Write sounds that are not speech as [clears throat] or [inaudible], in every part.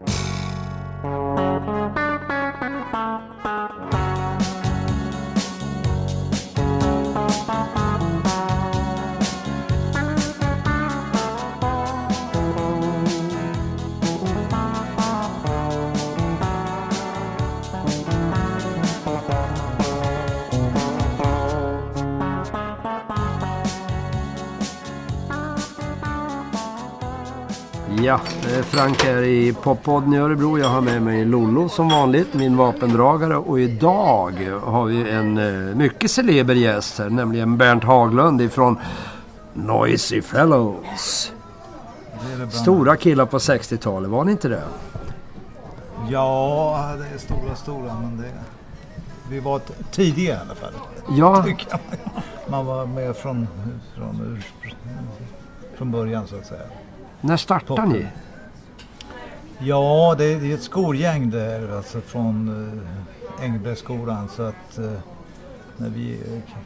Ja, Frank här i Poppodden i Örebro. Jag har med mig Lollo som vanligt, min vapendragare. Och idag har vi en eh, mycket celeber gäst här, nämligen Bernt Haglund ifrån Noisy Fellows. Det det Stora killar på 60-talet, var ni inte det? Ja, det är stora, stora, men det... Vi var tidiga i alla fall. Ja. [laughs] Man var med från, från, från början så att säga. när startade ni? Ja, det är det är ett skolgäng där, alltså från uh, Engelbrektsskolan. Så att eh, när vi,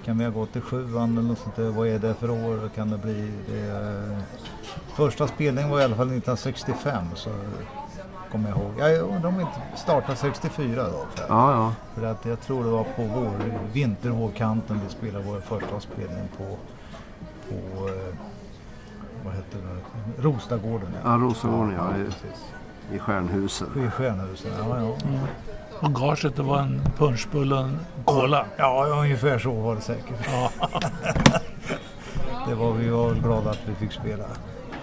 kan vi ha gått i sjuan eller något sånt där, vad är det för år kan det bli? Det, är- första spelningen var i alla fall 1965 så kommer jag ihåg. Jag undrar om inte startade 64 då. För, Ja, ja. för att jag tror det var på vår, vintervårkanten vi spelade vår första spelning på, på eh, vad heter det, Rostagården. Ja, ja. i- precis. I Stjärnhuset. I Stjärnhusen, ja, ja. Och gaget det var en punschbulle och en cola. Ja, ungefär så var det säkert. Ja. [laughs] Det var, vi var glada att vi fick spela.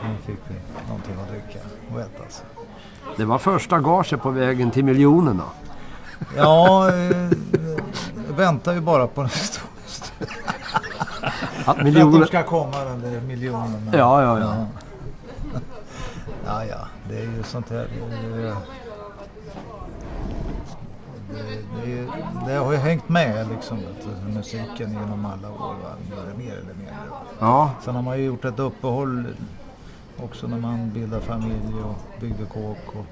Nu fick vi någonting att dricka och äta. Så. Det var första gaget på vägen till miljonerna. Ja, eh, väntar ju bara på den stora. Att Att de miljoner... ska komma den där miljonen. Ja, ja, ja. Ja, ja, det är ju sånt här. Det, det, det, det, har ju hängt med liksom, musiken genom alla år. Va? Mer eller mindre. Ja, Sen har man ju gjort ett uppehåll också när man bildade familj och byggde kåk och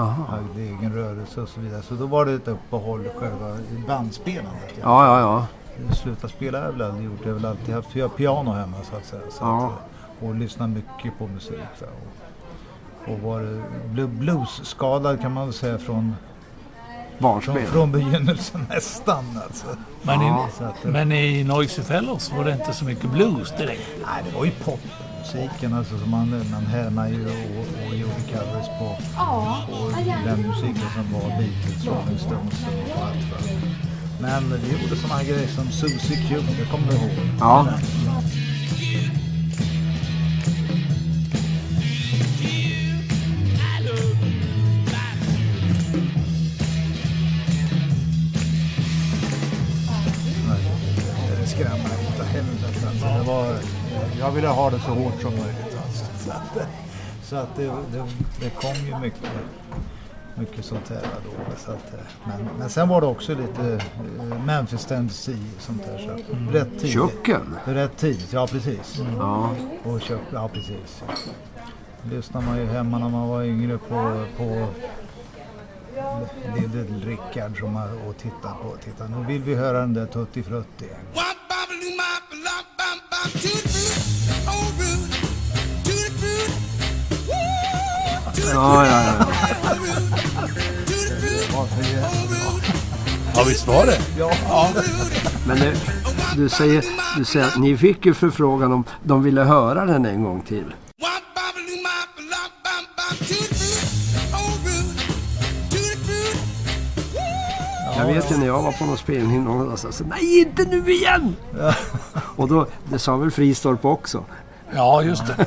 aha. hade egen rörelse och så vidare. Så då var det ett uppehåll själva bandspelandet. Ja. Ja, ja, ja. Sluta spela har jag väl aldrig gjort. Jag har väl alltid haft piano hemma så att säga. Så Ja. att, eh, och lyssnat mycket på musik. Va? Och, och var blu- bluesskadad kan man väl säga från, från, Barnspel. från begynnelsen nästan. Alltså. Men, Ja. Att, i, men i Noisy Fellows var det inte så mycket blues direkt. Nej, det var ju popmusiken alltså, som man, man härmade ju och, och gjorde covers på, på den musiken som var Beatles, Rolling Stones och allt. Va? Men vi gjorde sådana här grejer som Susie Q, det kommer du ihåg? Ja. Det jag ville ha det så hårt som möjligt. Alltså. Så att, så att det, det, det kom ju mycket, mycket sånt här då. Så att, men, men sen var det också lite eh, Memphis Tennessee sånt där. Så rätt tidigt. Köken. Rätt tidigt, ja precis. Ja. Och kök, ja precis. Lyssnade man ju hemma när man var yngre på, på Little Rickard som man, och tittade på. Titta, nu vill vi höra den där Tutti Frutti. Ja, ja, ja. Ja, visst var det? Ja, Men det, du, säger, du säger att ni fick ju förfrågan om de ville höra den en gång till. Jag vet ju när jag var på någon spelning någon gång sa så, nej inte nu igen! Och då, det sa väl Fristorp också. Ja, just det. [laughs]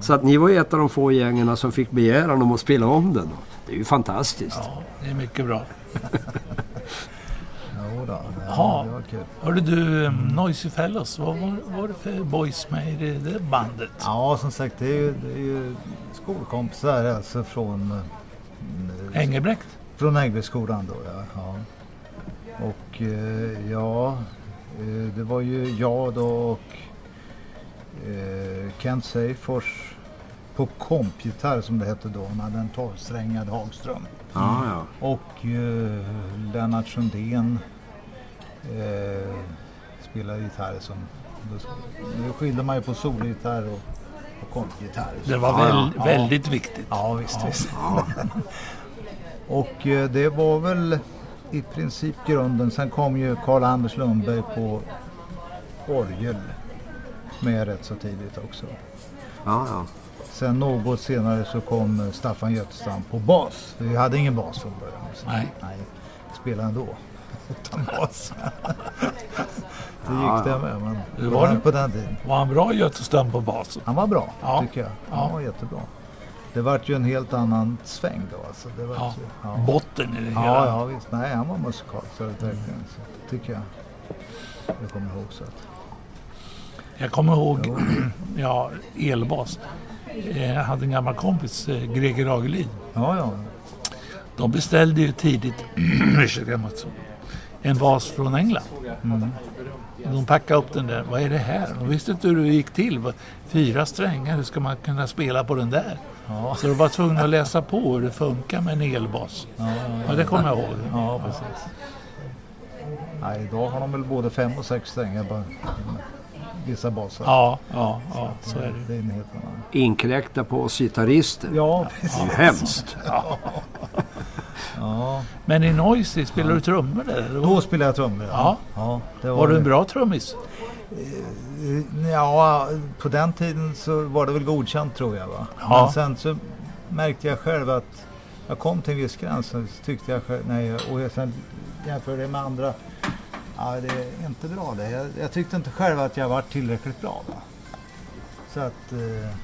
Så att ni var ju ett av de få gängen som fick begäran om att spela om den. Det är ju fantastiskt. Ja, det är mycket bra. [laughs] jo då, det, Ja. Hörde du, um, Noisy Fellows, vad var, var det för boys med i det, det bandet? Ja, som sagt, det är ju, det är ju skolkompisar alltså från, eh, Engelbrekt? från Engelbrektsskolan då. Ja. ja. Och eh, ja, eh, det var ju jag då och eh, Kent Seifors på kompgitarr som det hette då. Han hade en tolvsträngad Hagström. Ja, ja. Och eh, Lennart Sundén eh, spelar gitarr som... Då skilde man ju på sologitarr och och kompgitarr. Det var Ja, väl, ja. väldigt viktigt. Ja, visst. visst. [laughs] och eh, det var väl i princip grunden. Sen kom ju Karl-Anders Lundberg på orgel med rätt så tidigt också. Ja, ja. Sen något senare så kom Staffan Götestam på bas. Vi hade ingen bas från början. Nej. nej. Spelade ändå. Utan bas. [laughs] det Ja, gick det med. Men på, var det? på den tiden. Var han bra Götestam på basen? Han var bra Ja. tycker jag. Han Ja. var jättebra. Det vart ju en helt annan sväng då. Alltså. Det vart Ja. ju, ja. Botten i det hela. Ja, ja visst. Nej, han var musikalisk. Verkligen. Så det tycker jag. Jag kommer ihåg så att. Jag kommer ihåg, [clears throat] ja, elbas. Eh, Jag hade en gammal kompis, eh, Greger Agelid. Ja, ja. De beställde ju tidigt [clears throat] ursäkta, Mats, en bas från England. Mm. De packade upp den där. Vad är det här? De visste inte hur det gick till. Fyra strängar, hur ska man kunna spela på den där? Ja, Så de var tvungna att läsa på hur det funkar med en elbas. ja, ja, det kommer jag ihåg. ja precis. Nej, idag har de väl både fem och sex strängar vissa basar. Ja, ja, ja, så är det. Det är en helt annan. Inkräkta på oss gitarrister. Ja, Det är precis. ju hemskt. [laughs] Ja. Men i Noisy, spelar du trummor där? Då spelade jag trummor. Ja. ja det Var du en bra trummis? Eh, Ja, på den tiden så var det väl godkänt tror jag. Va? Ja. Men sen så märkte jag själv att jag kom till en viss gräns så tyckte jag själv, nej, och jag sen jämförde det med andra. Ja, det är inte bra det. Jag, jag tyckte inte själv att jag var tillräckligt bra. Va? Så att... Eh,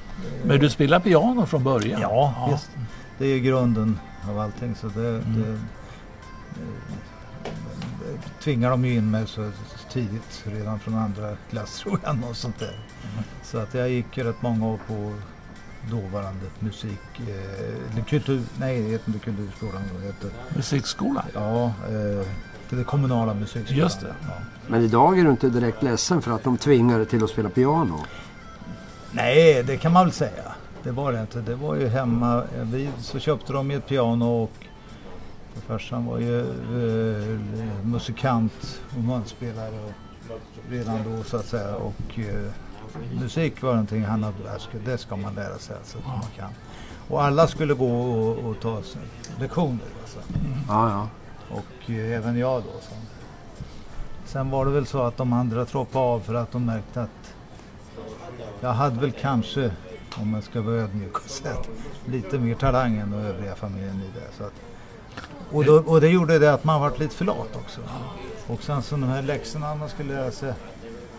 Men du spelar piano från början? ja, visst. Det är grunden av allting. Så det, Mm. det, tvingar de ju in mig så tidigt, redan från andra klass tror jag. Och sånt där. Så att jag gick ju rätt många år på dåvarande musik, eh, kultur, nej det heter inte kulturskolan, det Musikskolan? ja, eh, det kommunala musikskolan. Just det. Ja. Men idag är du inte direkt ledsen för att de tvingar dig till att spela piano. Nej, det kan man väl säga. Det var det inte. Det var ju hemma. Vi, så köpte de ett piano och farsan var ju eh, musikant och munspelare och redan då så att säga. Och eh, musik var någonting han hade, det ska- man lära sig alltså, så man kan. Och alla skulle gå och, och ta lektioner. Alltså. Ja, ja. Och eh, även jag då. Så. Sen var det väl så att de andra droppade av för att de märkte att jag hade väl kanske, om man ska vara ödmjuk och säga, lite mer talang än den övriga familjen i det. Så att, och, då, och det gjorde det att man var lite för lat också. Och sen så de här läxorna man skulle lära sig,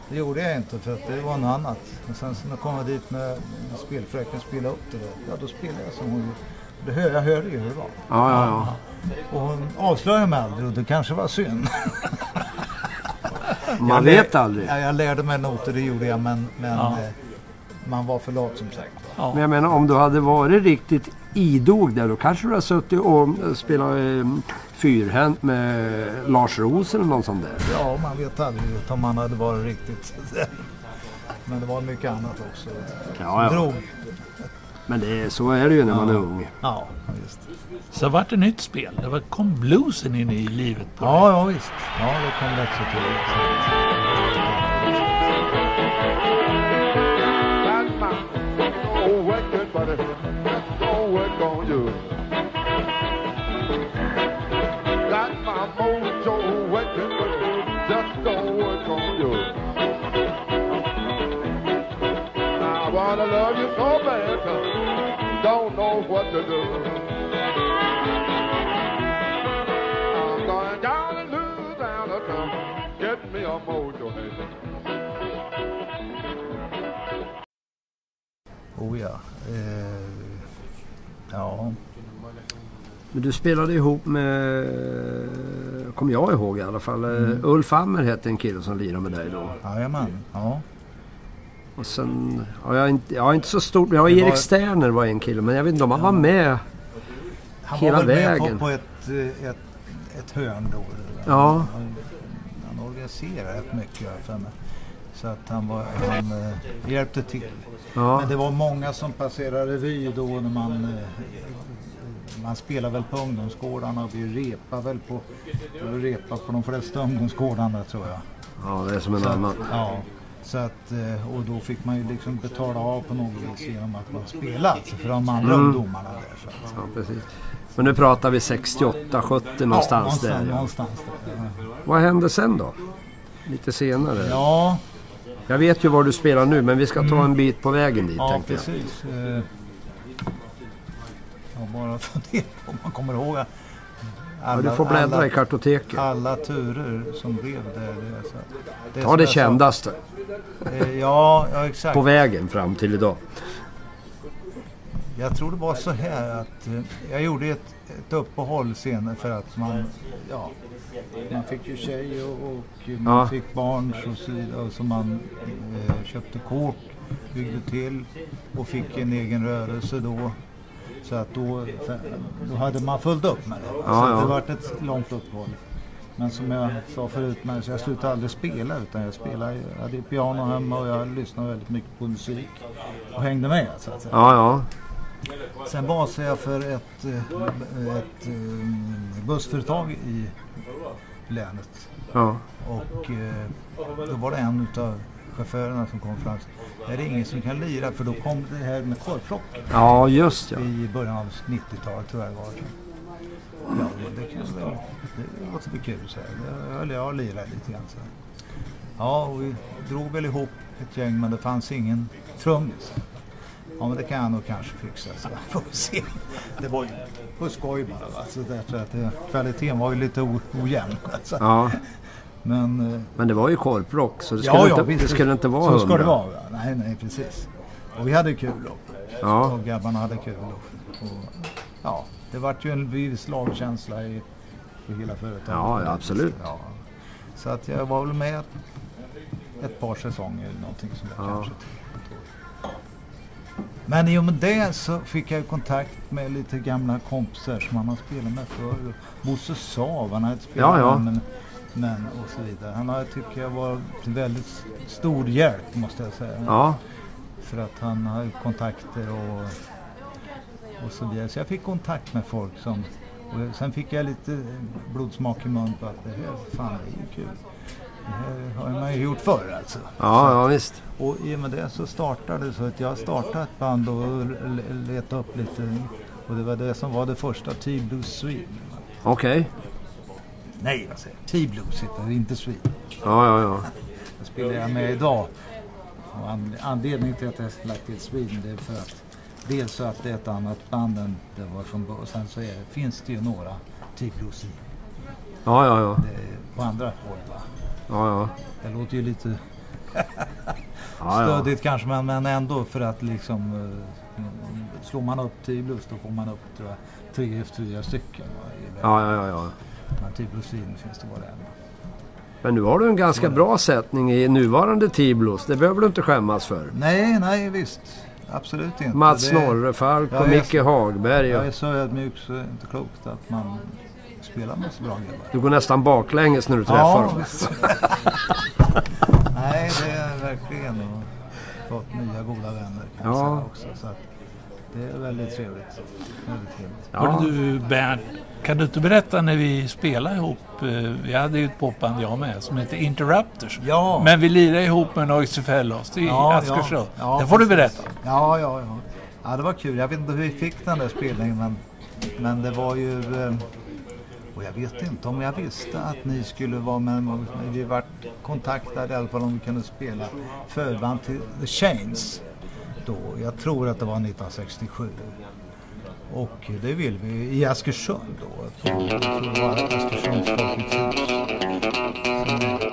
det gjorde jag inte för att det var något annat. Men sen så när jag kom dit med, med spelfröken spela upp det där, ja då spelade jag som hon gjorde det hör, Jag hörde ju hur det var. Ja, ja, ja. Och hon avslöjade mig aldrig och det kanske var synd. Man Jag vet lär- aldrig. Ja, jag lärde mig noter, det gjorde jag, men, men Ja. eh, man var för lat som sagt. Ja. Men jag menar om du hade varit riktigt idog där då kanske du hade suttit och spelat eh, fyrhänt med Lars Roos eller någon sån där. Ja, man vet aldrig om man hade varit riktigt. [laughs] Men det var mycket annat också. Ja, ja. Drog. Men det, så är det ju när man är Ja. ung. Ja, visst. Så vart det nytt spel. Det var, kom bluesen in i livet på Ja, ja, visst. Ja, det kom rätt så till. Wanna love you so bad, don't know what to do. I'm going down and lose down get me a mojo. Oh ja. Eh, ja. Men du spelade ihop med, kommer jag ihåg i alla fall, mm. Ulf Ammer hette en kille som lirade med dig då. Jajamän. Ja. Och sen, ja, jag, är inte, jag är inte så stort, ja, Det Erik var- Sterner var en kille men jag vet inte om han var med. Han Hela var väl med vägen. på, på ett, eh, ett, ett hörn då. Ja. Han, han organiserade rätt mycket har jag för mig. Så att han, var, han eh, hjälpte till. Ja, Men det var många som passerade revy då när man eh, man spelar väl på ungdomsgårdarna och vi repar väl på, vi repar på de flesta ungdomsgårdarna tror jag. ja det är som en Så annan. ja. Så att, eh, och då fick man ju liksom betala av på något vis genom att man spelade för de andra Mm. ungdomarna där. Så att, Ja, precis. Men nu pratar vi 68, 70 någonstans ja, någonstans, där. Ja. någonstans där. Ja. Vad hände sen då? Lite senare? Ja, Jag vet ju var du spelar nu men vi ska ta en bit på vägen dit ja jag. precis. Eh, Jag bara funderar på om man kommer ihåg att Ja, du får bläddra alla, i kartoteket. alla turer som blev där. Det, är så, det Ta det jag sa, kändaste eh, Ja, ja, exakt. på vägen fram till idag. Jag tror det var så här att eh, jag gjorde ett, ett uppehåll senare för att man, ja, man fick ju tjej och, och man Ja. fick barn och så vidare. Så man eh, köpte kort, byggde till och fick en egen rörelse då. Så att då, då hade man fullt upp med det. Ja, så ja. det vart ett långt uppehåll. Men som jag sa förut, men, så jag slutade aldrig spela utan jag spelade, jag hade piano hemma och jag lyssnade väldigt mycket på musik och hängde med så att säga. Ja, ja. Sen basade jag för ett, eh, ett eh, bussföretag i länet. ja. Och eh, då var det en utav chaufförerna som kom fram. Är det ingen som kan lira? För då kom det här med korvplock Ja, just ja. i början av 90-talet tror jag det var. Ja, det kan väl, det låter väl kul så här. Eller jag lirar lite grann så här. Ja, och vi drog väl ihop ett gäng men det fanns ingen trummis. Ja men det kan jag nog kanske fixa så jag [laughs] får se. Det var ju på skoj bara va. Så därför att det, kvaliteten var ju lite ojämn. Alltså. ja. Men eh, Men det var ju korplock så det skulle, inte, visst, det skulle inte vara Så ska det vara. ja. Nej, nej precis. Och vi hade kul då. Ja. Och grabbarna hade kul. Och, och, ja, det vart ju en viss lagkänsla i, i hela företaget. Ja, ja, absolut. Ja. Så att jag var väl med ett par säsonger eller någonting som jag Ja. kanske. Men i och med det så fick jag kontakt med lite gamla kompisar som han har spelat med förr. Bosse Sav, han hade spelat Ja, ja. med men, men och så vidare. Han har, tycker jag var till väldigt stor hjälp måste jag säga. Ja, För att han har kontakter och, och så vidare. Så jag fick kontakt med folk som... Och sen fick jag lite blodsmak i mun på att det här, fan det är ju kul. Det här har man ju gjort förr alltså. ja, ja visst. Och i och med det så startade så att jag startade ett band och letade upp lite. Och det var det som var det första T-Blues Sweden. Okej. Nej, vad säger jag? T-Blues heter det, inte Sweden. Ja, ja, ja. Det spelar jag med idag. Och an- anledningen till att jag lagt till Sweden det är för att dels så att det är ett annat band än det var från början. Sen så är, finns det ju några T-blues i. Ja, ja, ja. Det på andra håll va. Ja, ja. Det låter ju lite [laughs] stödigt kanske men, men ändå för att liksom eh, slår man upp T-blues då får man upp tror jag, tre, fyra stycken. Va, Ja, ja, ja, ja. Men T-blues Sweden finns det bara en. Men nu har du en ganska bra sättning i nuvarande Tiblos. Det behöver du inte skämmas för. Nej, nej visst. Absolut inte. Mats Det- Norrefalk Ja, och jag- Micke Hagberg. Jag är så ödmjuk så det är inte klokt att man spelar med så bra grabbar. du går nästan baklänges när du träffar dem. visst. [laughs] Nej, det är verkligen och fått nya goda vänner kan jag Ja. säga också. Så att det är väldigt trevligt. Väldigt trevligt. Ja. Du Bernt, kan du inte berätta när vi spelade ihop? eh, Vi hade ju ett popband jag med som heter Interrupters. Ja. Men vi lirade ihop med Noise Fellows i Ja, Askersund. ja, ja, det får du precis. berätta. Ja, ja, ja. Ja, det var kul. Jag vet inte hur vi fick den där spelningen men, men det var ju... eh, Och jag vet inte om jag visste att ni skulle vara med. men Vi vart kontaktade i alla fall om vi kunde spela förband till The Chains. Då, jag tror att det var 1967. Och det vill vi i Askersund då. Jag tror, jag tror det var Askersunds Folkets hus.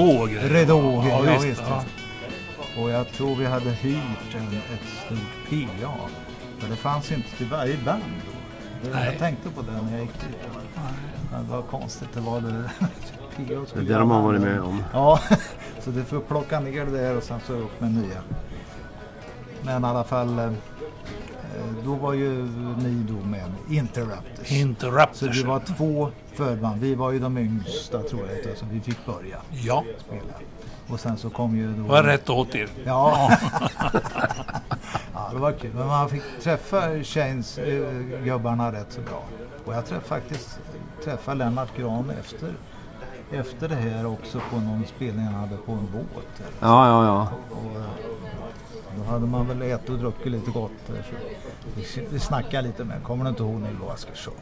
Grejer. Ridå, ja, ja, visst. visst. Ja. Och jag tror vi hade hyrt en, ett stort PA. För det fanns inte till varje band då. Det, Nej. jag tänkte på det när jag gick dit. Det var konstigt. Det var det. [laughs] Pio Det är skulle det de har göra varit med om. Ja, [laughs] så du får plocka ner det där och sen så upp med nya. Men i alla fall, eh, då var ju ni då med Interrupters. Så Interrupters. det var två förband. Vi var ju de yngsta tror jag, så vi fick börja Ja, spela. Och sen så kom ju då... det var rätt åt er. Ja. ja, [laughs] det var kul. Men man fick träffa Shanes äh, gubbarna rätt så bra. Och jag träffade faktiskt träffade Lennart Gran efter, efter det här också på någon spelning han hade på en båt. Ja, ja, ja. Och, eh, då hade man väl ätit och druckit lite gott. där, Så vi, vi snackade lite med Kommer du inte ihåg Nilo Askersson?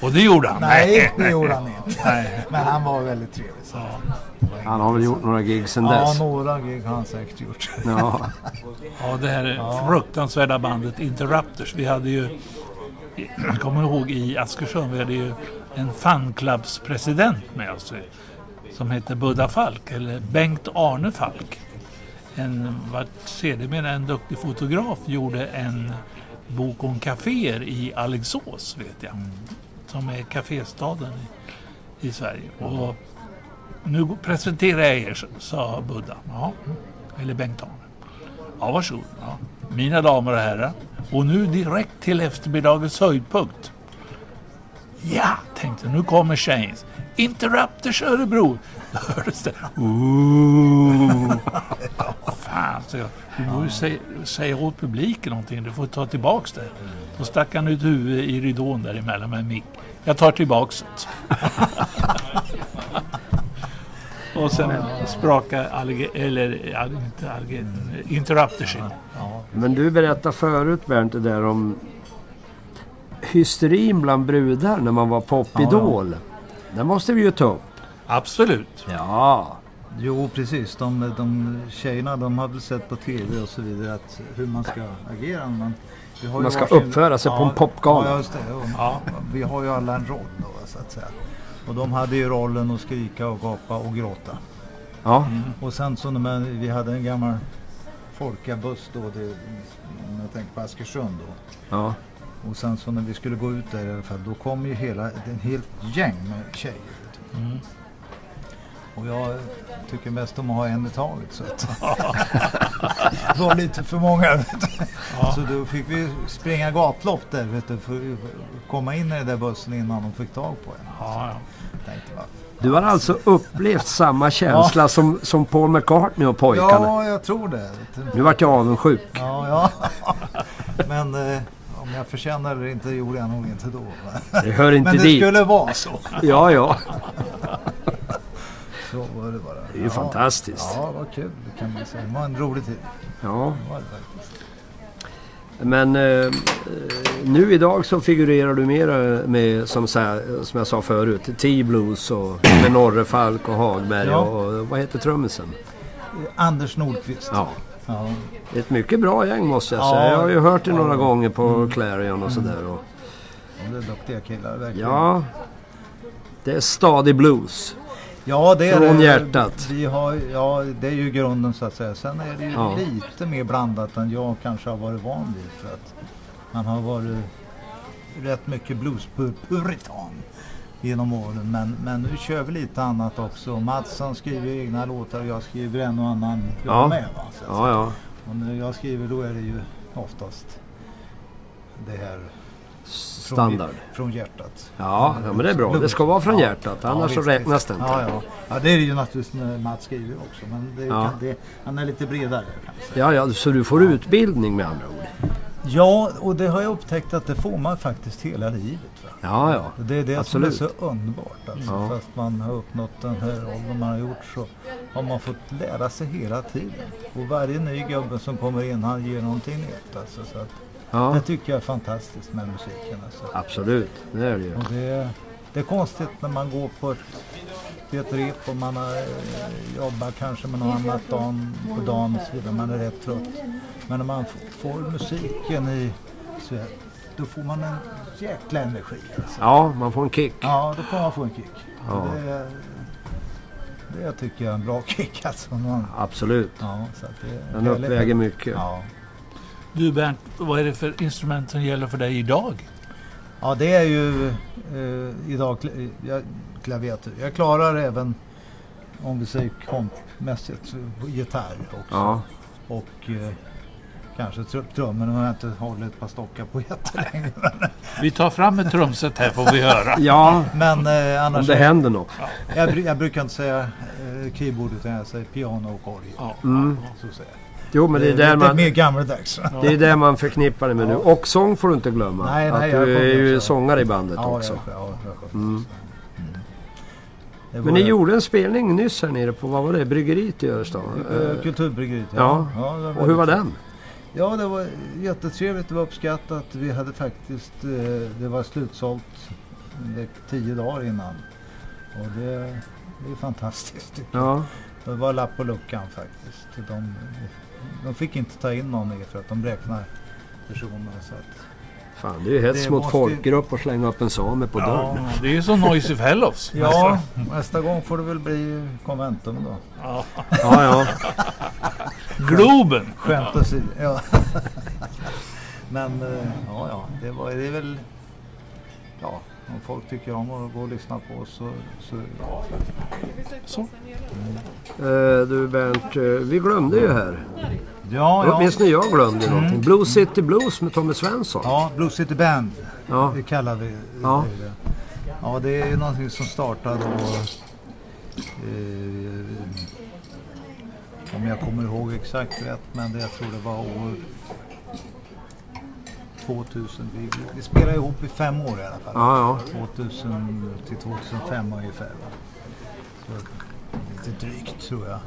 Och det gjorde han. Nej, [laughs] det gjorde han inte. Nej. Men han var väldigt trevlig. Så. Han har väl gjort några gig sedan Ja, dess. några gig har han säkert gjort. Ja, Ja, det här fruktansvärda bandet Interrupters. Vi hade ju, jag kommer ihåg i Askersund, vi hade ju en fanclubspresident med oss. Som hette Budda Falk, eller Bengt Arne Falk. En, vad sedermera en duktig fotograf gjorde en bok om kaféer i Alingsås, vet jag. Som är kaféstaden i, i Sverige. Och nu presenterar jag er, sa Budda. Ja, eller Bengt Arne. Ja, varsågod. Ja. Mina damer och herrar. Och nu direkt till eftermiddagens höjdpunkt. Ja, tänkte nu kommer Shanes. Interrupters Örebro. Hördes [laughs] det. Ooh. Fan, så jag, du får ju säga, säga åt publiken någonting. Du får ta tillbaks det. Då stack han ut huvudet i ridån däremellan med en mick. Jag tar tillbaks det. [laughs] Och sen sprakade alge, eller ja, inte alge, interrupters men du berättade förut Bernt det där om hysterin bland brudar när man var popidol. Den måste vi ju ta upp. Absolut. Ja, Jo, precis. De, de tjejerna de har väl sett på TV och så vidare att hur man ska agera. Man, Man ska varsin- uppföra sig på en popgala. Ja, just det. Och, Ja. Vi har ju alla en roll då, så att säga. Och de hade ju rollen att skrika och gapa och gråta. ja, Och sen så när man, vi hade en gammal folkabuss då, det, om jag tänker på Askersund då. ja. Och sen så när vi skulle gå ut där i alla fall, då kom ju hela, en helt gäng med tjejer. Mm. Och jag tycker mest om att ha en i taget. Så att det [laughs] var lite för många. vet du. Så då fick vi springa gatlopp där vet du, för att komma in i den där bussen innan de fick tag på en. Ja, ja. Du har alltså upplevt samma känsla som, som Paul McCartney och pojkarna. Ja, jag tror det. Nu vart jag avundsjuk. Ja, ja. [laughs] Men eh, om jag förtjänar eller inte gjorde jag nog inte då. Det hör inte Men det dit. skulle vara så. Ja, ja. Så var det bara. Det är ju ja. fantastiskt. Ja, vad kul kan man säga. Det var en rolig tid. Ja. Det var det faktiskt. Men eh, nu idag så figurerar du mer med, som, som jag sa förut, T-Blues och med Norre Falk och Hagberg Ja. och, vad heter trummisen? Anders Nordqvist. Ja, Ja. ett mycket bra gäng måste jag Ja. säga. Jag har ju hört det några Ja. gånger på Clarion och sådär. Och, Det är duktiga killar verkligen. ja, det är stadig blues. Ja, det är Från det. hjärtat. Vi har, ja, det är ju grunden så att säga. Sen är det ju Ja. lite mer blandat än jag kanske har varit van vid. För att man har varit rätt mycket bluespuritan genom åren. Men, men nu kör vi lite annat också. Mats han skriver egna låtar och jag skriver en och annan jag Ja. med. Va, så Ja, ja. Och när jag skriver då är det ju oftast det här Standard. från hjärtat. Ja, ja, men det är bra. Det ska vara från Ja. hjärtat. Annars så visst, räknas visst. det inte. Ja, ja. ja, det är det ju naturligtvis när Mats skriver också. Men det, Ja. det, han är lite bredare. Ja, ja, så du får utbildning med andra ord. Ja, och det har jag upptäckt att det får man faktiskt hela livet. Va? Ja, ja. Det är det Absolut. som är så underbart. Alltså. Ja. Fast man har uppnått den här åldern man har gjort så har man fått lära sig hela tiden. Och varje ny gubbe som kommer in han ger någonting nytt. Alltså, så att ja. Det tycker jag är fantastiskt med musiken. Alltså. Absolut, det är det ju. Och det, det är konstigt när man går på ett, rep och man har, eh, jobbar kanske med något annat dagen, på dagen och så vidare. Man är rätt trött. Men när man får musiken i så då får man en jäkla energi. Alltså. Ja, man får en kick. Ja, då får man få en kick. Ja. Det, det tycker jag är en bra kick alltså. Man, Absolut. ja, så att det Den uppväger mycket. Ja. Du Bernt, vad är det för instrument som gäller för dig idag? Ja, det är ju eh, idag kla- jag, klaviatur. Jag klarar även, om vi säger kompmässigt, gitarr också. Ja. Och eh, kanske tr- trummor, men jag har inte hållit ett par stockar på [laughs] jättelänge. Vi tar fram ett trumset här får vi höra. [laughs] Ja, Men eh, om annars, det händer något. jag, jag brukar inte säga eh, keyboard utan jag säger piano och orgel. Ja. Mm. Så säger jag. Jo, men det är det, där man... mer gammaldags. Det är det man förknippar det med nu. Och sång får du inte glömma. Nej, nej, att du är ju sångare i bandet Ja, också. ja, sköter Mm. Mm. Men ni gjorde en spelning nyss här nere på, vad var det, bryggeriet i Örestad? Eh, Eh, Kulturbryggeriet, ja. ja. Och hur var den? Ja, det var jättetrevligt. Det var uppskattat. Vi hade faktiskt, eh, det var slutsålt det, tio dagar innan. Och det, det är fantastiskt. Ja, Det var lapp på luckan faktiskt. De, de fick inte ta in någon mer för att de räknar personer. Så att, fan det är ju hets Det mot måste- folkgrupp och slänga upp en same på dörren. Ja, det är ju som Noisy Fellows. ja, nästa gång får det väl bli konventum då. Ja. Ja, ja. Globen! Skämt åsido. Ja. [laughs] Men eh, ja, ja, det, var, det är väl... Ja, om folk tycker om att gå och lyssna på oss så... så Så. Eh, du Bernt, eh, vi glömde ju här. ja, ja. Åtminstone jag glömde någonting. Blue City Blues med Tommy Svensson. Ja, Blue City Band Ja. det kallar vi Ja. det. Ja, det är någonting som startade då... Eh, om jag kommer ihåg exakt rätt, men det, jag tror det var år 2000. Vi, vi spelade ihop i fem år i alla fall. Ja, ja. 2000 till 2005 ungefär. Va? Så, lite drygt tror jag.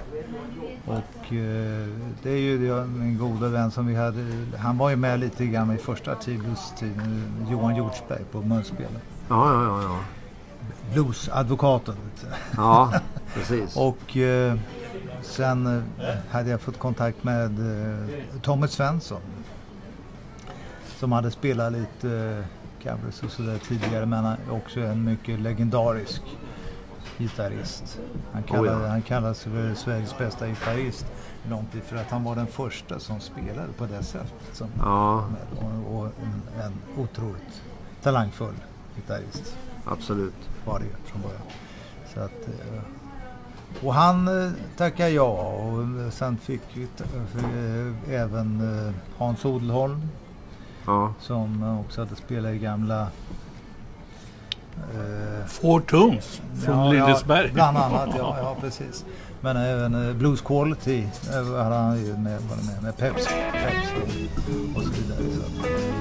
Och eh, det är ju det- min goda vän som vi hade. Han var ju med lite grann i första Blues-tiden. Johan Hjortsberg på munspelen. Ja, ja, ja. ja. Bluesadvokaten. Ja, [laughs] precis. Och eh, sen eh, hade jag fått kontakt med eh, Tommy Svensson. Som hade spelat lite eh, covers och sådär tidigare men han är också en mycket legendarisk gitarrist. Han, kallade, Oh ja. han kallades för Sveriges bästa gitarrist lång tid för att han var den första som spelade på det sättet. Som, Ja, och, och en, en otroligt talangfull gitarrist absolut. var det från början. Så att, eh, och han eh, tackade ja och sen fick vi även Hans Odelholm Ja, som eh, också hade spelat i gamla eh, Four Tones från ja, Lindesberg. Ja, bland annat, ja, [laughs] ja precis. Men även eh, Blues Quality eh, hade han ju med, med, med Peps, Peps och, och så vidare. Så.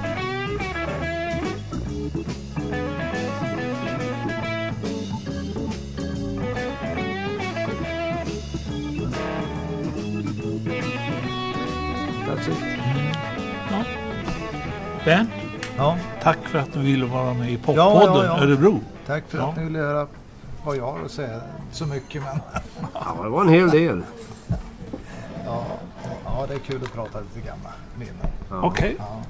Bernt, Ja, tack för att du ville vara med i Poppodden ja, ja. Örebro. tack för Ja. att ni ville höra vad jag har att säga. Så mycket men Ja, det var en hel del. ja, ja, det är kul att prata lite gamla minnen. Ja. Okej. Ja.